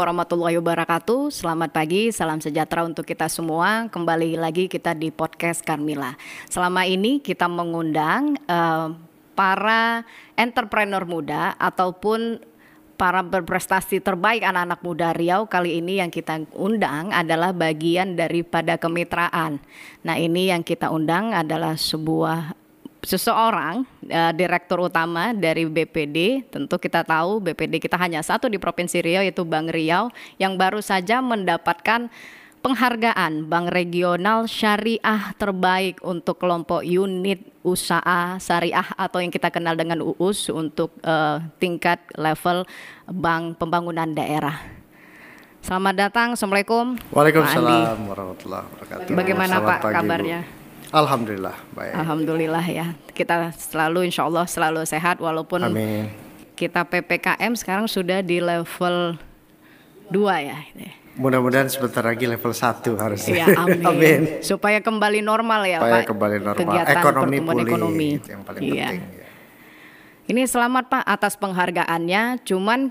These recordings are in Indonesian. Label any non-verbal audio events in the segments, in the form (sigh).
warahmatullahi wabarakatuh. Selamat pagi, salam sejahtera untuk kita semua. Kembali lagi kita di podcast Carmila. Selama ini kita mengundang uh, para entrepreneur muda ataupun para berprestasi terbaik anak-anak muda Riau kali ini yang kita undang adalah bagian daripada kemitraan. Nah, ini yang kita undang adalah sebuah seseorang uh, direktur utama dari BPD tentu kita tahu BPD kita hanya satu di Provinsi Riau yaitu Bank Riau yang baru saja mendapatkan penghargaan Bank Regional Syariah Terbaik untuk kelompok unit usaha syariah atau yang kita kenal dengan UUS untuk uh, tingkat level bank pembangunan daerah. Selamat datang, Assalamualaikum. Waalaikumsalam warahmatullahi wabarakatuh. Bagaimana Selamat Pak pagi, kabarnya? Bu. Alhamdulillah baik. Alhamdulillah ya. Kita selalu insya Allah selalu sehat walaupun Amin. kita PPKM sekarang sudah di level 2 ya. Mudah-mudahan sebentar lagi level 1 harusnya. Ya, (laughs) amin. amin. Supaya kembali normal ya Supaya Pak. kembali normal. Kegiatan ekonomi pulih ekonomi. itu yang paling iya. penting. Ya. Ini selamat Pak atas penghargaannya. Cuman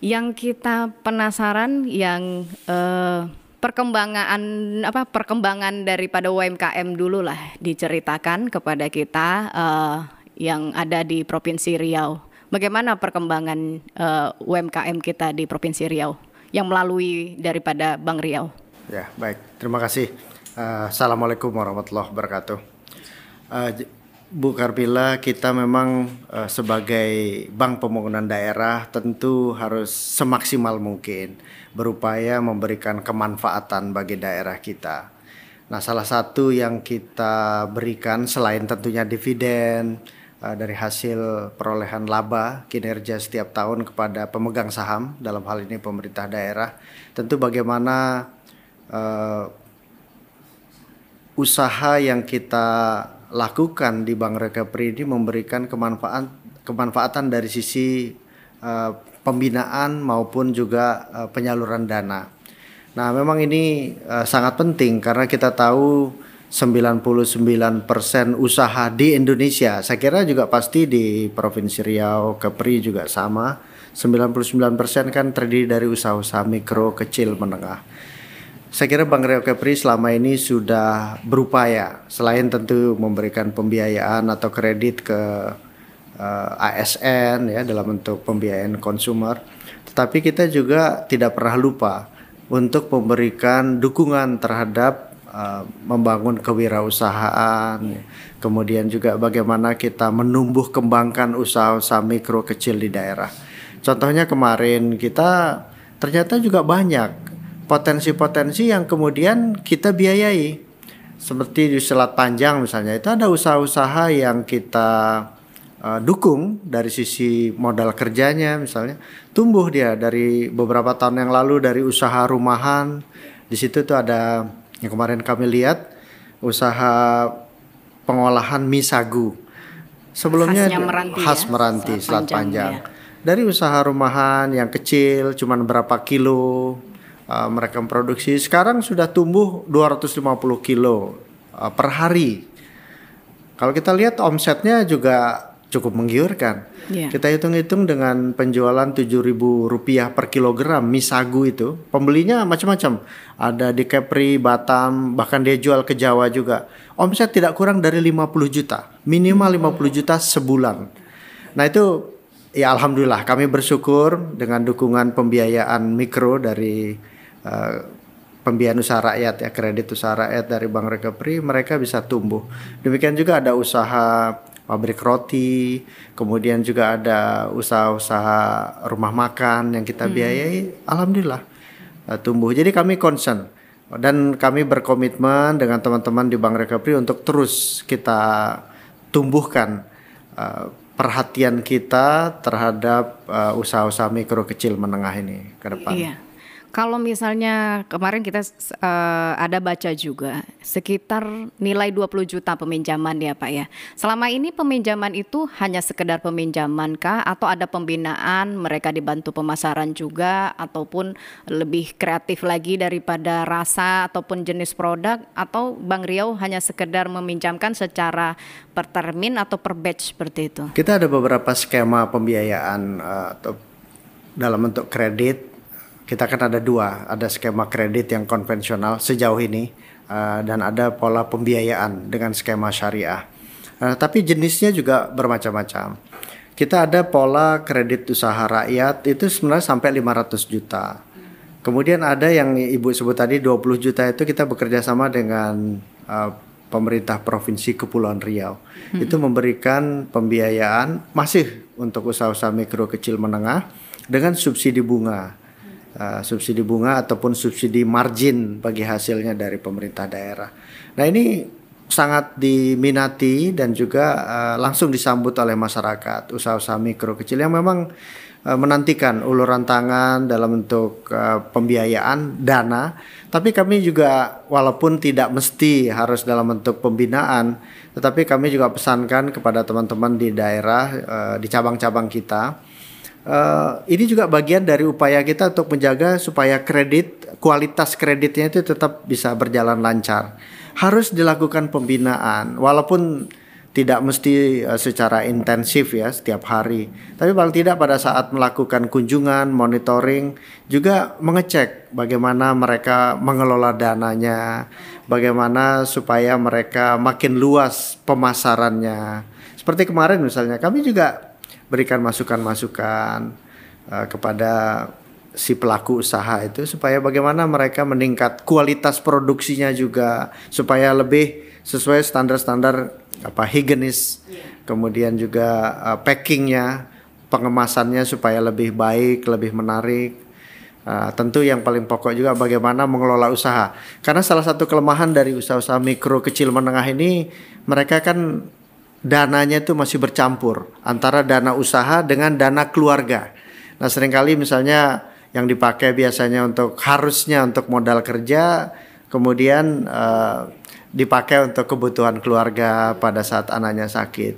yang kita penasaran yang uh, perkembangan apa perkembangan daripada UMKM dulu lah diceritakan kepada kita uh, yang ada di Provinsi Riau. Bagaimana perkembangan uh, eh, UMKM kita di Provinsi Riau yang melalui daripada Bank Riau? Ya, baik. Terima kasih. Uh, Assalamualaikum warahmatullahi wabarakatuh. Uh, Bu Karpila, kita memang uh, sebagai Bank Pembangunan Daerah tentu harus semaksimal mungkin berupaya memberikan kemanfaatan bagi daerah kita. Nah, salah satu yang kita berikan selain tentunya dividen uh, dari hasil perolehan laba kinerja setiap tahun kepada pemegang saham dalam hal ini pemerintah daerah, tentu bagaimana uh, usaha yang kita lakukan di Bank Recovery ini memberikan kemanfaatan kemanfaatan dari sisi uh, pembinaan maupun juga uh, penyaluran dana. Nah, memang ini uh, sangat penting karena kita tahu 99% usaha di Indonesia, saya kira juga pasti di Provinsi Riau, Kepri juga sama. 99% kan terdiri dari usaha-usaha mikro, kecil, menengah. Saya kira Bank Riau Kepri selama ini sudah berupaya selain tentu memberikan pembiayaan atau kredit ke uh, eh, ASN ya dalam bentuk pembiayaan konsumer, tetapi kita juga tidak pernah lupa untuk memberikan dukungan terhadap uh, membangun kewirausahaan, kemudian juga bagaimana kita menumbuh kembangkan usaha-usaha mikro kecil di daerah. Contohnya kemarin kita ternyata juga banyak potensi-potensi yang kemudian kita biayai. Seperti di Selat Panjang misalnya, itu ada usaha-usaha yang kita uh, dukung dari sisi modal kerjanya misalnya. Tumbuh dia dari beberapa tahun yang lalu dari usaha rumahan. Di situ tuh ada yang kemarin kami lihat usaha pengolahan mie sagu. Sebelumnya meranti khas ya? meranti Selat Panjang. Ya. Dari usaha rumahan yang kecil cuman berapa kilo uh, mereka memproduksi sekarang sudah tumbuh 250 kilo uh, per hari. Kalau kita lihat omsetnya juga cukup menggiurkan. Yeah. Kita hitung-hitung dengan penjualan Rp7.000 per kilogram mie sagu itu, pembelinya macam-macam. Ada di Kepri, Batam, bahkan dia jual ke Jawa juga. Omset tidak kurang dari 50 juta, minimal 50 juta sebulan. Nah itu ya alhamdulillah kami bersyukur dengan dukungan pembiayaan mikro dari uh, pembiayaan usaha rakyat ya kredit usaha rakyat dari Bank Recovery mereka bisa tumbuh. Demikian juga ada usaha pabrik roti, kemudian juga ada usaha-usaha rumah makan yang kita hmm. biayai, hmm. alhamdulillah uh, tumbuh. Jadi kami concern dan kami berkomitmen dengan teman-teman di Bank Recovery untuk terus kita tumbuhkan uh, perhatian kita terhadap usaha-usaha mikro kecil menengah ini ke depan. Iya. Kalau misalnya kemarin kita uh, ada baca juga sekitar nilai 20 juta peminjaman ya Pak ya. Selama ini peminjaman itu hanya sekedar peminjaman kah atau ada pembinaan mereka dibantu pemasaran juga ataupun lebih kreatif lagi daripada rasa ataupun jenis produk atau Bang Riau hanya sekedar meminjamkan secara per termin atau per batch seperti itu. Kita ada beberapa skema pembiayaan uh, atau dalam bentuk kredit kita kan ada dua, ada skema kredit yang konvensional sejauh ini uh, dan ada pola pembiayaan dengan skema syariah. Uh, tapi jenisnya juga bermacam-macam. Kita ada pola kredit usaha rakyat itu sebenarnya sampai 500 juta. Kemudian ada yang Ibu sebut tadi 20 juta itu kita bekerja sama dengan uh, pemerintah provinsi Kepulauan Riau. Hmm. Itu memberikan pembiayaan masih untuk usaha-usaha mikro kecil menengah dengan subsidi bunga uh, subsidi bunga ataupun subsidi margin bagi hasilnya dari pemerintah daerah. Nah ini sangat diminati dan juga uh, langsung disambut oleh masyarakat usaha-usaha mikro kecil yang memang uh, menantikan uluran tangan dalam bentuk pembiayaan dana. Tapi kami juga walaupun tidak mesti harus dalam bentuk pembinaan, tetapi kami juga pesankan kepada teman-teman di daerah di cabang-cabang kita Uh, ini juga bagian dari upaya kita untuk menjaga supaya kredit kualitas kreditnya itu tetap bisa berjalan lancar. Harus dilakukan pembinaan walaupun tidak mesti uh, secara intensif ya setiap hari. Tapi paling tidak pada saat melakukan kunjungan, monitoring juga mengecek bagaimana mereka mengelola dananya, bagaimana supaya mereka makin luas pemasarannya. Seperti kemarin misalnya kami juga berikan masukan-masukan uh, kepada si pelaku usaha itu supaya bagaimana mereka meningkat kualitas produksinya juga supaya lebih sesuai standar-standar apa higienis. Yeah. kemudian juga uh, packingnya pengemasannya supaya lebih baik lebih menarik. Uh, tentu yang paling pokok juga bagaimana mengelola usaha. Karena salah satu kelemahan dari usaha-usaha mikro kecil menengah ini mereka kan dananya itu masih bercampur antara dana usaha dengan dana keluarga. Nah, sering kali misalnya yang dipakai biasanya untuk harusnya untuk modal kerja, kemudian uh, dipakai untuk kebutuhan keluarga pada saat anaknya sakit.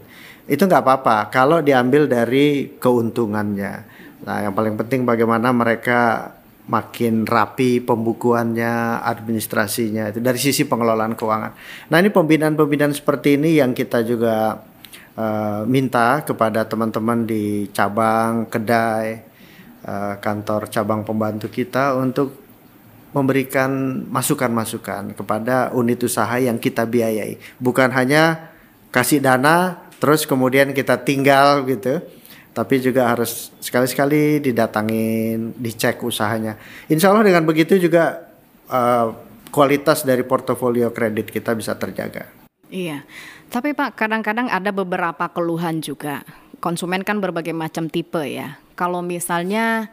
Itu nggak apa-apa kalau diambil dari keuntungannya. Nah, yang paling penting bagaimana mereka makin rapi pembukuannya, administrasinya itu dari sisi pengelolaan keuangan. Nah ini pembinaan-pembinaan seperti ini yang kita juga uh, minta kepada teman-teman di cabang, kedai, uh, kantor cabang pembantu kita untuk memberikan masukan-masukan kepada unit usaha yang kita biayai. Bukan hanya kasih dana terus kemudian kita tinggal gitu tapi juga harus sekali-sekali didatangin, dicek usahanya. Insya Allah dengan begitu juga uh, kualitas dari portofolio kredit kita bisa terjaga. Iya, tapi Pak kadang-kadang ada beberapa keluhan juga. Konsumen kan berbagai macam tipe ya. Kalau misalnya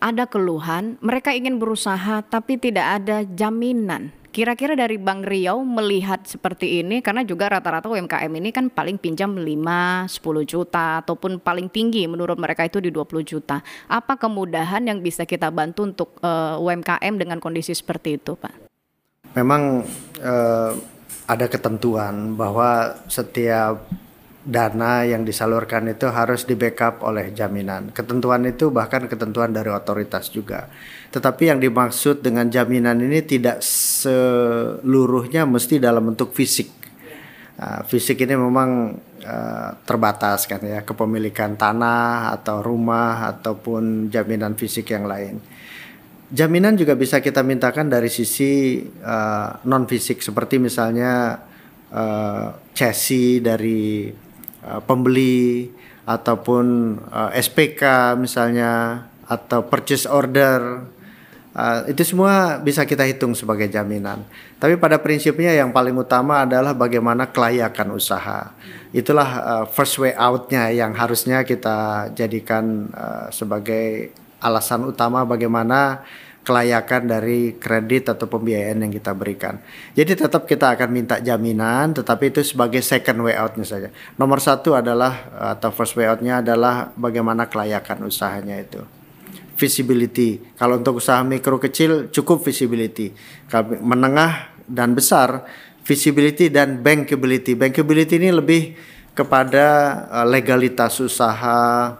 ada keluhan, mereka ingin berusaha tapi tidak ada jaminan Kira-kira dari Bank Riau melihat seperti ini karena juga rata-rata UMKM ini kan paling pinjam 5, 10 juta ataupun paling tinggi menurut mereka itu di 20 juta. Apa kemudahan yang bisa kita bantu untuk uh, eh, UMKM dengan kondisi seperti itu, Pak? Memang uh, ada ketentuan bahwa setiap dana yang disalurkan itu harus di backup oleh jaminan. Ketentuan itu bahkan ketentuan dari otoritas juga. Tetapi yang dimaksud dengan jaminan ini tidak seluruhnya mesti dalam bentuk fisik. Nah, fisik ini memang uh, terbatas kan ya kepemilikan tanah atau rumah ataupun jaminan fisik yang lain. Jaminan juga bisa kita mintakan dari sisi uh, non fisik seperti misalnya uh, chassis dari uh, pembeli ataupun uh, SPK misalnya atau purchase order Uh, itu semua bisa kita hitung sebagai jaminan. Tapi pada prinsipnya yang paling utama adalah bagaimana kelayakan usaha. Itulah uh, first way outnya yang harusnya kita jadikan uh, sebagai alasan utama bagaimana kelayakan dari kredit atau pembiayaan yang kita berikan. Jadi tetap kita akan minta jaminan, tetapi itu sebagai second way outnya saja. Nomor satu adalah atau first way outnya adalah bagaimana kelayakan usahanya itu visibility. Kalau untuk usaha mikro kecil cukup visibility. Menengah dan besar visibility dan bankability. Bankability ini lebih kepada uh, legalitas usaha,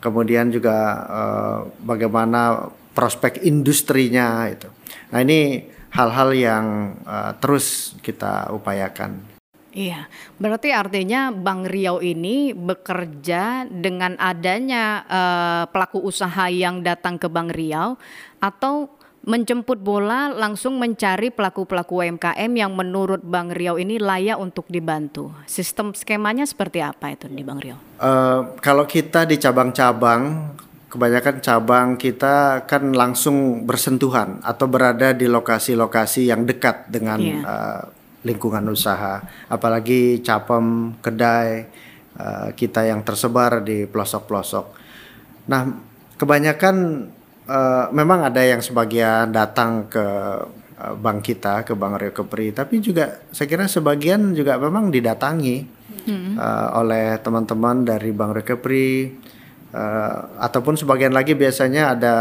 kemudian juga uh, bagaimana prospek industrinya itu. Nah ini hal-hal yang uh, terus kita upayakan. Iya, berarti artinya Bank Riau ini bekerja dengan adanya uh, pelaku usaha yang datang ke Bank Riau atau menjemput bola langsung mencari pelaku-pelaku UMKM yang menurut Bank Riau ini layak untuk dibantu. Sistem skemanya seperti apa itu di Bank Riau? Uh, kalau kita di cabang-cabang, kebanyakan cabang kita kan langsung bersentuhan atau berada di lokasi-lokasi yang dekat dengan yeah. Iya. uh, lingkungan usaha, apalagi capem, kedai uh, kita yang tersebar di pelosok-pelosok. Nah, kebanyakan uh, memang ada yang sebagian datang ke uh, bank kita, ke Bank Rio Kepri, tapi juga saya kira sebagian juga memang didatangi hmm. uh, oleh teman-teman dari Bank Rio Kepri, uh, ataupun sebagian lagi biasanya ada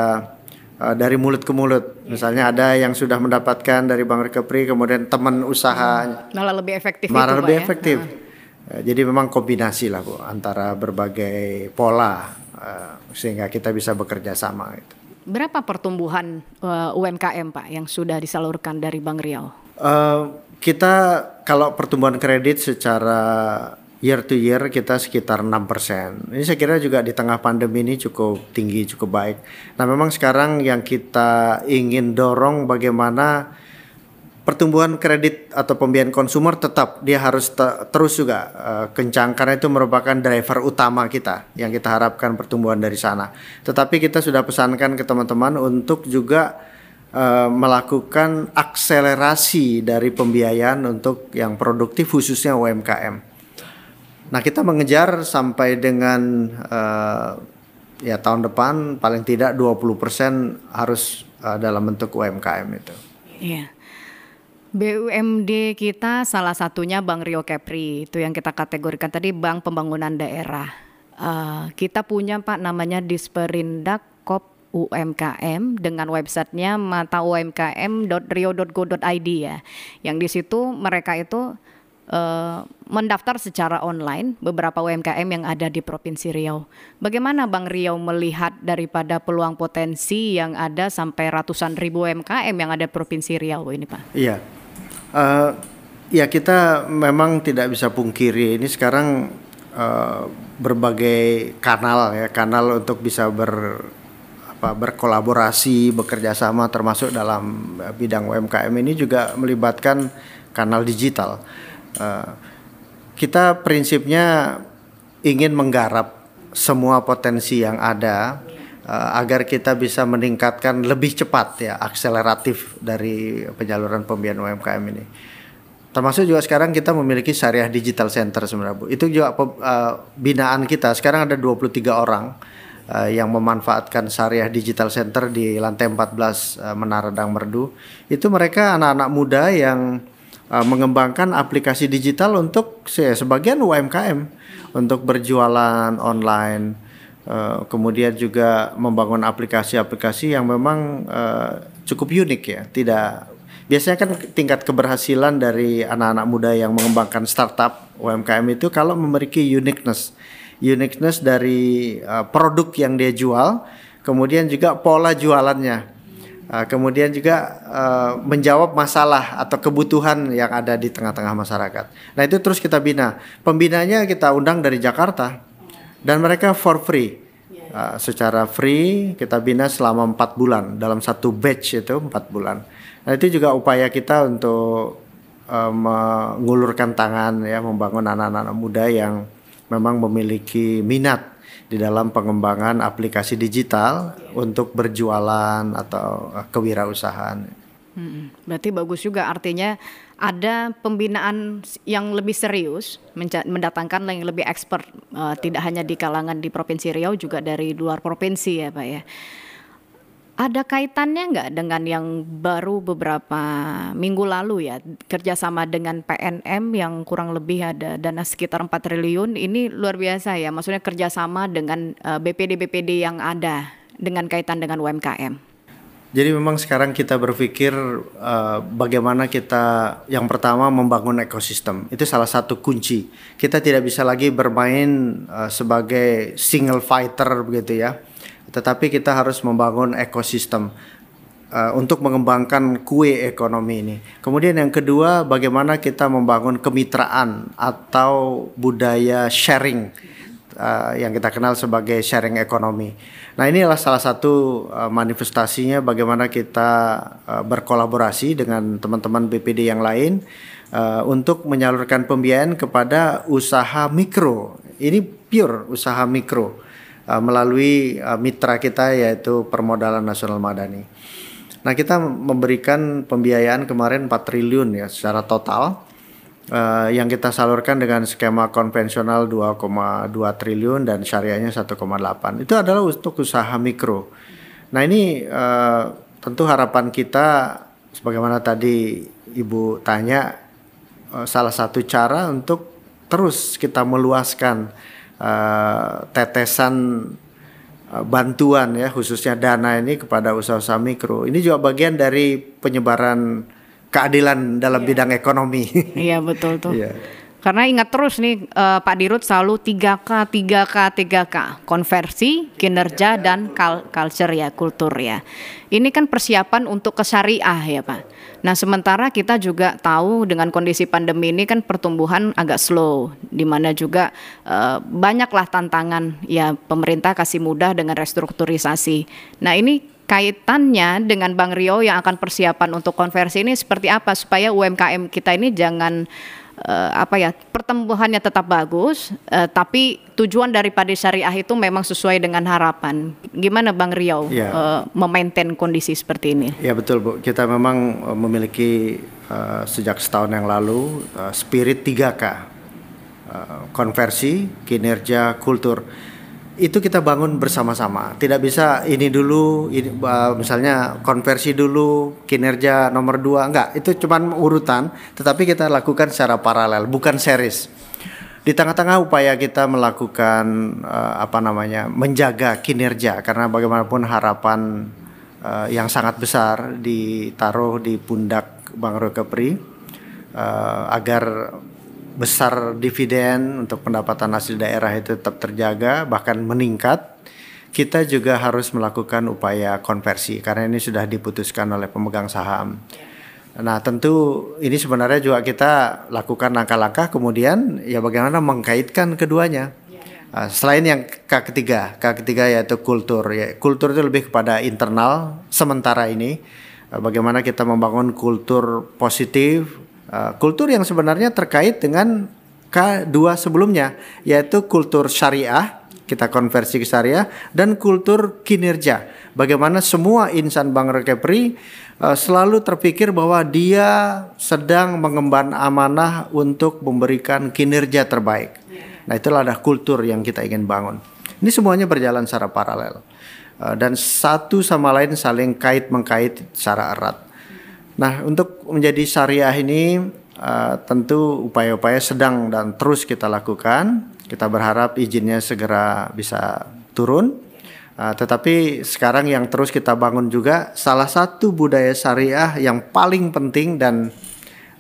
uh, dari mulut ke mulut. Misalnya ada yang sudah mendapatkan dari Bank Recovery kemudian teman usaha malah lebih efektif malah itu, lebih ya? efektif. Uh, jadi memang kombinasi lah Bu antara berbagai pola uh, sehingga kita bisa bekerja sama gitu. Berapa pertumbuhan uh, UMKM Pak yang sudah disalurkan dari Bank Riau? Uh, kita kalau pertumbuhan kredit secara year to year kita sekitar 6%. Ini saya kira juga di tengah pandemi ini cukup tinggi, cukup baik. Nah, memang sekarang yang kita ingin dorong bagaimana pertumbuhan kredit atau pembiayaan konsumer tetap dia harus te terus juga uh, kencang karena itu merupakan driver utama kita yang kita harapkan pertumbuhan dari sana. Tetapi kita sudah pesankan ke teman-teman untuk juga uh, melakukan akselerasi dari pembiayaan untuk yang produktif khususnya UMKM. Nah kita mengejar sampai dengan uh, ya tahun depan paling tidak 20% harus uh, dalam bentuk UMKM itu. Iya. BUMD kita salah satunya Bank Rio Kepri itu yang kita kategorikan tadi Bank Pembangunan Daerah. Uh, kita punya Pak namanya Disperindak Kop UMKM dengan websitenya mataumkm.rio.go.id ya. Yang di situ mereka itu uh, mendaftar secara online beberapa UMKM yang ada di Provinsi Riau. Bagaimana Bang Riau melihat daripada peluang potensi yang ada sampai ratusan ribu UMKM yang ada di Provinsi Riau ini Pak? Iya, uh, ya kita memang tidak bisa pungkiri ini sekarang uh, berbagai kanal ya kanal untuk bisa ber berkolaborasi bekerja sama termasuk dalam bidang UMKM ini juga melibatkan kanal digital Eh, kita prinsipnya ingin menggarap semua potensi yang ada uh, agar kita bisa meningkatkan lebih cepat ya akseleratif dari penyaluran pembiayaan UMKM ini. Termasuk juga sekarang kita memiliki syariah digital center sebenarnya Bu. Itu juga uh, binaan kita. Sekarang ada 23 orang uh, yang memanfaatkan syariah digital center di lantai 14 uh, Menara Dang Merdu. Itu mereka anak-anak muda yang uh, mengembangkan aplikasi digital untuk sebagian UMKM untuk berjualan online. Uh, kemudian juga membangun aplikasi-aplikasi yang memang uh, cukup unik ya. Tidak biasanya kan tingkat keberhasilan dari anak-anak muda yang mengembangkan startup UMKM itu kalau memiliki uniqueness, uniqueness dari uh, produk yang dia jual, kemudian juga pola jualannya Uh, kemudian juga uh, menjawab masalah atau kebutuhan yang ada di tengah-tengah masyarakat. Nah itu terus kita bina. Pembinanya kita undang dari Jakarta dan mereka for free. Uh, secara free kita bina selama empat bulan dalam satu batch itu empat bulan. Nah itu juga upaya kita untuk uh, mengulurkan tangan ya membangun anak-anak muda yang memang memiliki minat di dalam pengembangan aplikasi digital untuk berjualan atau eh, kewirausahaan. Hmm, berarti bagus juga artinya ada pembinaan yang lebih serius, mendatangkan yang lebih expert, uh, tidak hanya di kalangan di Provinsi Riau juga dari luar provinsi ya Pak ya. Ada kaitannya nggak dengan yang baru beberapa minggu lalu ya kerjasama dengan PNM yang kurang lebih ada dana sekitar 4 triliun ini luar biasa ya maksudnya kerjasama dengan eh, BPD BPD yang ada dengan kaitan dengan UMKM. Jadi memang sekarang kita berpikir uh, bagaimana kita yang pertama membangun ekosistem itu salah satu kunci. Kita tidak bisa lagi bermain uh, sebagai single fighter begitu ya tetapi kita harus membangun ekosistem. uh, untuk mengembangkan kue ekonomi ini. Kemudian yang kedua, bagaimana kita membangun kemitraan atau budaya sharing uh, yang kita kenal sebagai sharing ekonomi. Nah, ini adalah salah satu uh, manifestasinya bagaimana kita uh, berkolaborasi dengan teman-teman BPD yang lain uh, untuk menyalurkan pembiayaan kepada usaha mikro. Ini pure usaha mikro uh, melalui uh, mitra kita yaitu Permodalan Nasional Madani. Nah, kita memberikan pembiayaan kemarin 4 triliun ya secara total uh, yang kita salurkan dengan skema konvensional 2,2 triliun dan syariahnya 1,8. Itu adalah untuk usaha mikro. Nah, ini uh, tentu harapan kita sebagaimana tadi Ibu tanya uh, salah satu cara untuk terus kita meluaskan uh, tetesan Eh, bantuan ya khususnya dana ini kepada usaha-usaha mikro. Ini juga bagian dari penyebaran keadilan dalam yeah. bidang ekonomi. (laughs) Iya betul tuh. Yeah. Karena ingat terus nih uh, Pak Dirut selalu 3K, 3K, 3K, konversi, kinerja dan culture ya, kultur ya. Ini kan persiapan untuk ke syariah ya Pak. Nah sementara kita juga tahu dengan kondisi pandemi ini kan pertumbuhan agak slow, di mana juga uh, banyaklah tantangan ya pemerintah kasih mudah dengan restrukturisasi. Nah ini kaitannya dengan Bang Rio yang akan persiapan untuk konversi ini seperti apa supaya UMKM kita ini jangan uh, apa ya pertumbuhannya tetap bagus, uh, tapi tujuan daripada syariah itu memang sesuai dengan harapan. Gimana Bang Riau ya. uh, memaintain kondisi seperti ini? Ya betul Bu, kita memang memiliki uh, sejak setahun yang lalu uh, spirit 3K, uh, konversi, kinerja, kultur itu kita bangun bersama-sama. Tidak bisa ini dulu, ini, misalnya konversi dulu, kinerja nomor dua, enggak. Itu cuma urutan, tetapi kita lakukan secara paralel, bukan series. Di tengah-tengah upaya kita melakukan uh, apa namanya, menjaga kinerja, karena bagaimanapun harapan uh, yang sangat besar ditaruh di pundak Bang Rokepri uh, agar besar dividen untuk pendapatan hasil daerah itu tetap terjaga bahkan meningkat kita juga harus melakukan upaya konversi karena ini sudah diputuskan oleh pemegang saham. Nah, tentu ini sebenarnya juga kita lakukan langkah-langkah kemudian ya bagaimana mengkaitkan keduanya. Uh, selain yang K ketiga, K ketiga yaitu kultur. Ya, kultur itu lebih kepada internal sementara ini. Uh, bagaimana kita membangun kultur positif, Eh, kultur yang sebenarnya terkait dengan K2 sebelumnya yaitu kultur syariah kita konversi ke syariah dan kultur kinerja. Bagaimana semua insan Bank Rekepri uh, selalu terpikir bahwa dia sedang mengemban amanah untuk memberikan kinerja terbaik. Nah, itulah ada kultur yang kita ingin bangun. Ini semuanya berjalan secara paralel. Uh, dan satu sama lain saling kait mengkait secara erat. Nah, untuk menjadi syariah ini uh, tentu upaya-upaya sedang dan terus kita lakukan. Kita berharap izinnya segera bisa turun. Uh, tetapi sekarang yang terus kita bangun juga salah satu budaya syariah yang paling penting dan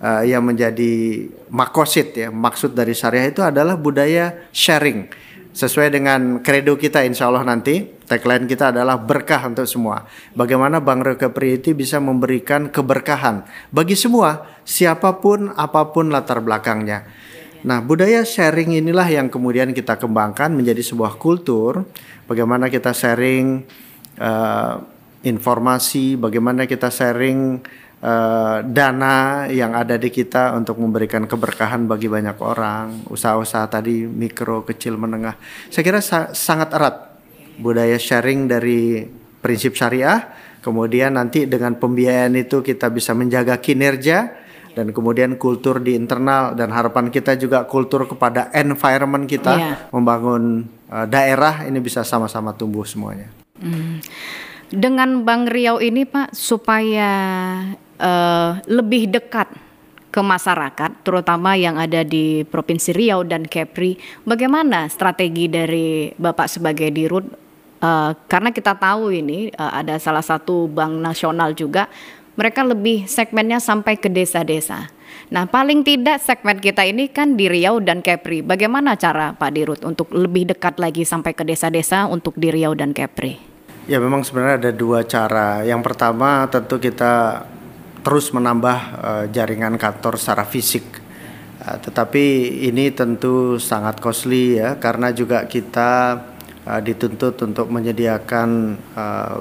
uh, yang menjadi makosid ya maksud dari syariah itu adalah budaya sharing sesuai dengan kredo kita insya Allah nanti tagline kita adalah berkah untuk semua. Bagaimana Bank Recovery bisa memberikan keberkahan bagi semua siapa pun apa pun latar belakangnya. Nah budaya sharing inilah yang kemudian kita kembangkan menjadi sebuah kultur. Bagaimana kita sharing uh, informasi bagaimana kita sharing uh, dana yang ada di kita untuk memberikan keberkahan bagi banyak orang, usaha-usaha tadi mikro, kecil, menengah. Saya kira sa sangat erat budaya sharing dari prinsip syariah, kemudian nanti dengan pembiayaan itu kita bisa menjaga kinerja dan kemudian kultur di internal dan harapan kita juga kultur kepada environment kita yeah. membangun uh, daerah ini bisa sama-sama tumbuh semuanya. Hmm. Dengan Bang Riau ini Pak supaya uh, lebih dekat ke masyarakat, terutama yang ada di Provinsi Riau dan Kepri. Bagaimana strategi dari Bapak sebagai dirut? Uh, karena kita tahu ini uh, ada salah satu bank nasional juga, mereka lebih segmennya sampai ke desa-desa. Nah, paling tidak segmen kita ini kan di Riau dan Kepri. Bagaimana cara Pak Dirut untuk lebih dekat lagi sampai ke desa-desa untuk di Riau dan Kepri? Ya memang sebenarnya ada dua cara. Yang pertama tentu kita terus menambah uh, jaringan kantor secara fisik. Uh, tetapi ini tentu sangat costly ya karena juga kita uh, dituntut untuk menyediakan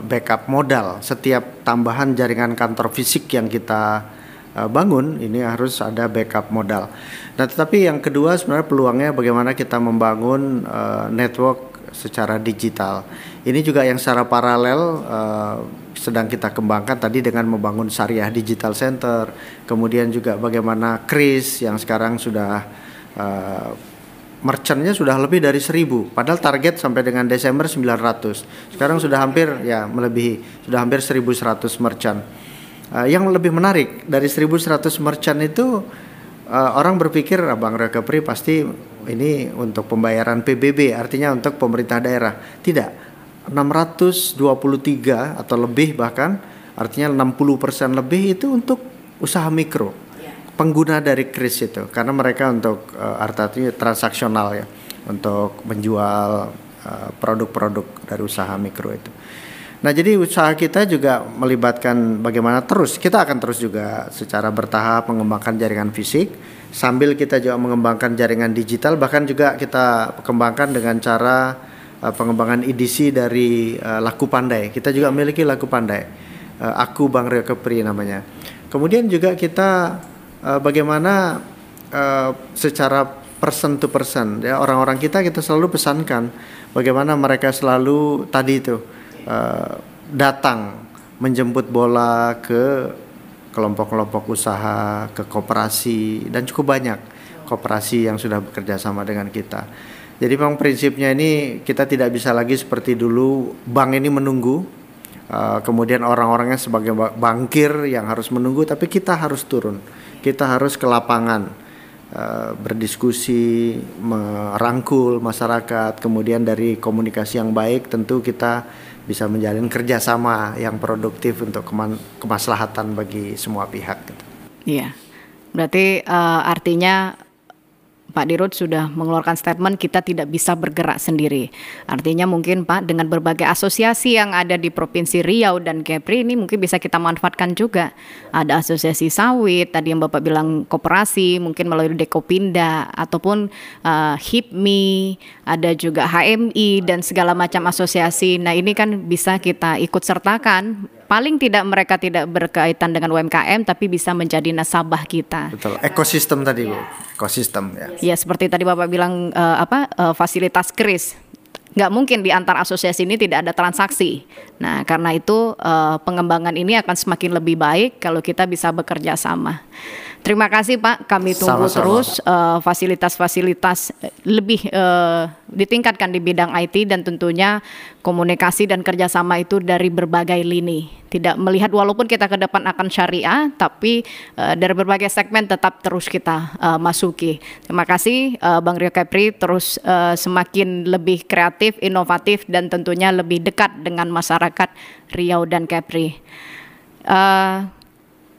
backup modal. Setiap tambahan jaringan kantor fisik yang kita bangun ini harus ada backup modal. Nah, tetapi yang kedua sebenarnya peluangnya bagaimana kita membangun network secara digital. Ini juga yang secara paralel sedang kita kembangkan tadi dengan membangun Syariah Digital Center, kemudian juga bagaimana Kris yang sekarang sudah uh, merchantnya sudah lebih dari 1000 padahal target sampai dengan Desember 900 sekarang sudah hampir ya melebihi sudah hampir 1100 merchant uh, yang lebih menarik dari 1100 merchant itu uh, orang berpikir Bang Recovery pasti ini untuk pembayaran PBB artinya untuk pemerintah daerah. Tidak. 623 atau lebih bahkan artinya 60% lebih itu untuk usaha mikro. Iya. Pengguna dari kris itu karena mereka untuk uh, artinya transaksional ya untuk menjual uh, produk-produk uh, dari usaha mikro itu. Nah, jadi usaha kita juga melibatkan bagaimana terus kita akan terus juga secara bertahap mengembangkan jaringan fisik sambil kita juga mengembangkan jaringan digital bahkan juga kita kembangkan dengan cara uh, pengembangan edisi dari uh, Laku Pandai. Kita juga memiliki Laku Pandai. Uh, Aku Bang Rio Kepri namanya. Kemudian juga kita uh, bagaimana uh, secara person to person ya orang-orang kita kita selalu pesankan bagaimana mereka selalu tadi itu uh, datang menjemput bola ke kelompok-kelompok usaha, ke koperasi dan cukup banyak koperasi yang sudah bekerja sama dengan kita. Jadi memang prinsipnya ini kita tidak bisa lagi seperti dulu bank ini menunggu uh, kemudian orang-orangnya sebagai bankir yang harus menunggu tapi kita harus turun. Kita harus ke lapangan uh, berdiskusi, merangkul masyarakat, kemudian dari komunikasi yang baik tentu kita bisa menjalin kerjasama yang produktif untuk kemaslahatan bagi semua pihak. Gitu. Iya, berarti uh, artinya Pak Dirut sudah mengeluarkan statement kita tidak bisa bergerak sendiri. Artinya mungkin Pak dengan berbagai asosiasi yang ada di Provinsi Riau dan Kepri ini mungkin bisa kita manfaatkan juga. Ada asosiasi sawit, tadi yang Bapak bilang koperasi, mungkin melalui Dekopinda ataupun uh, HIPMI, ada juga HMI dan segala macam asosiasi. Nah, ini kan bisa kita ikut sertakan paling tidak mereka tidak berkaitan dengan UMKM tapi bisa menjadi nasabah kita. Betul. Ekosistem tadi Bu. Ekosistem ya. Ya seperti tadi Bapak bilang uh, apa uh, fasilitas kris nggak mungkin di antar asosiasi ini tidak ada transaksi. Nah, karena itu uh, pengembangan ini akan semakin lebih baik kalau kita bisa bekerja sama. Terima kasih Pak, kami tunggu Sama-sama. terus fasilitas-fasilitas uh, lebih uh, ditingkatkan di bidang IT dan tentunya komunikasi dan kerjasama itu dari berbagai lini. Tidak melihat walaupun kita ke depan akan syariah, tapi uh, dari berbagai segmen tetap terus kita uh, masuki. Terima kasih uh, Bang Rio Kepri terus uh, semakin lebih kreatif, inovatif dan tentunya lebih dekat dengan masyarakat Riau dan Kepri. Uh,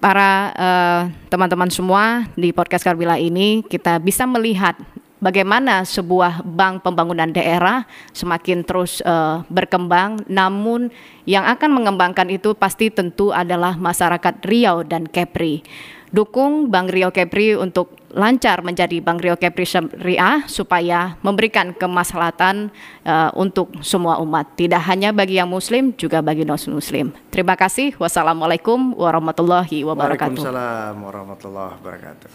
para eh, teman-teman uh, semua di podcast Karbila ini kita bisa melihat bagaimana sebuah bank pembangunan daerah semakin terus uh, berkembang. Namun yang akan mengembangkan itu pasti tentu adalah masyarakat Riau dan Kepri dukung Bank Rio Kepri untuk lancar menjadi Bank Rio Kepri Syariah supaya memberikan kemaslahatan uh, untuk semua umat, tidak hanya bagi yang muslim juga bagi non-muslim. Terima kasih. Wassalamualaikum warahmatullahi wabarakatuh. Waalaikumsalam warahmatullahi wabarakatuh.